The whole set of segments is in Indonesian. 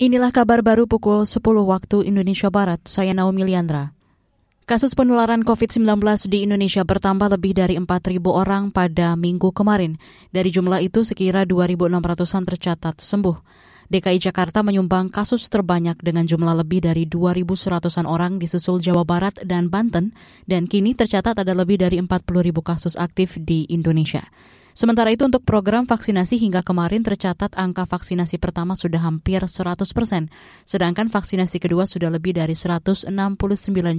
Inilah kabar baru pukul 10 waktu Indonesia Barat. Saya Naomi Liandra. Kasus penularan COVID-19 di Indonesia bertambah lebih dari 4.000 orang pada minggu kemarin. Dari jumlah itu, sekira 2.600-an tercatat sembuh. DKI Jakarta menyumbang kasus terbanyak dengan jumlah lebih dari 2.100-an orang di susul Jawa Barat dan Banten, dan kini tercatat ada lebih dari 40.000 kasus aktif di Indonesia. Sementara itu untuk program vaksinasi hingga kemarin tercatat angka vaksinasi pertama sudah hampir 100 persen, sedangkan vaksinasi kedua sudah lebih dari 169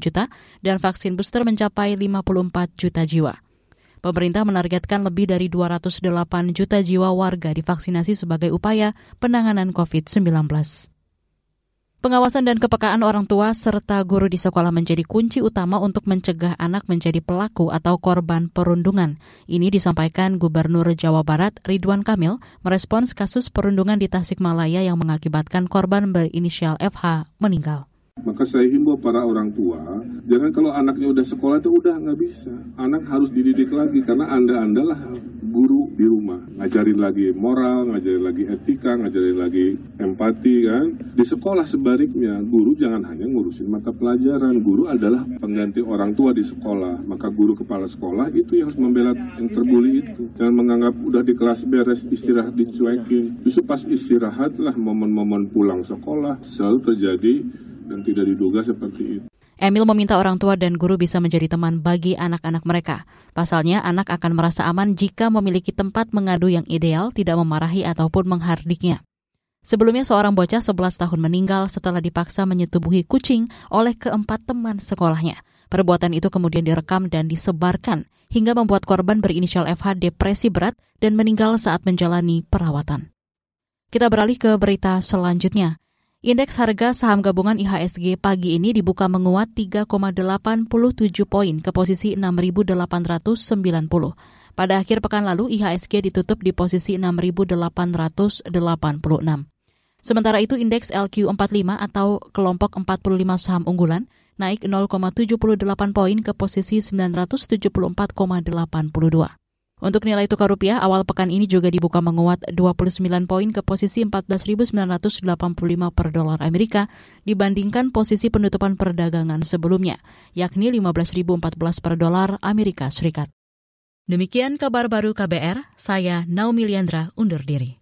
juta dan vaksin booster mencapai 54 juta jiwa. Pemerintah menargetkan lebih dari 208 juta jiwa warga divaksinasi sebagai upaya penanganan COVID-19. Pengawasan dan kepekaan orang tua serta guru di sekolah menjadi kunci utama untuk mencegah anak menjadi pelaku atau korban perundungan. Ini disampaikan Gubernur Jawa Barat Ridwan Kamil merespons kasus perundungan di Tasikmalaya yang mengakibatkan korban berinisial FH meninggal. Maka saya himbau para orang tua, jangan kalau anaknya udah sekolah itu udah nggak bisa. Anak harus dididik lagi karena anda-andalah guru di rumah. Ngajarin lagi moral, ngajarin lagi etika, ngajarin lagi empati kan. Di sekolah sebaliknya, guru jangan hanya ngurusin mata pelajaran. Guru adalah pengganti orang tua di sekolah. Maka guru kepala sekolah itu yang harus membela yang terbuli itu. Jangan menganggap udah di kelas beres istirahat dicuekin. Justru pas istirahat lah momen-momen pulang sekolah selalu terjadi dan tidak diduga seperti itu. Emil meminta orang tua dan guru bisa menjadi teman bagi anak-anak mereka. Pasalnya, anak akan merasa aman jika memiliki tempat mengadu yang ideal, tidak memarahi ataupun menghardiknya. Sebelumnya, seorang bocah 11 tahun meninggal setelah dipaksa menyetubuhi kucing oleh keempat teman sekolahnya. Perbuatan itu kemudian direkam dan disebarkan hingga membuat korban berinisial FH depresi berat dan meninggal saat menjalani perawatan. Kita beralih ke berita selanjutnya. Indeks harga saham gabungan IHSG pagi ini dibuka menguat 3,87 poin ke posisi 6.890. Pada akhir pekan lalu, IHSG ditutup di posisi 6.886. Sementara itu, indeks LQ45 atau kelompok 45 saham unggulan naik 0,78 poin ke posisi 974,82. Untuk nilai tukar rupiah, awal pekan ini juga dibuka menguat 29 poin ke posisi 14.985 per dolar Amerika dibandingkan posisi penutupan perdagangan sebelumnya, yakni 15.014 per dolar Amerika Serikat. Demikian kabar baru KBR, saya Naomi Liandra undur diri.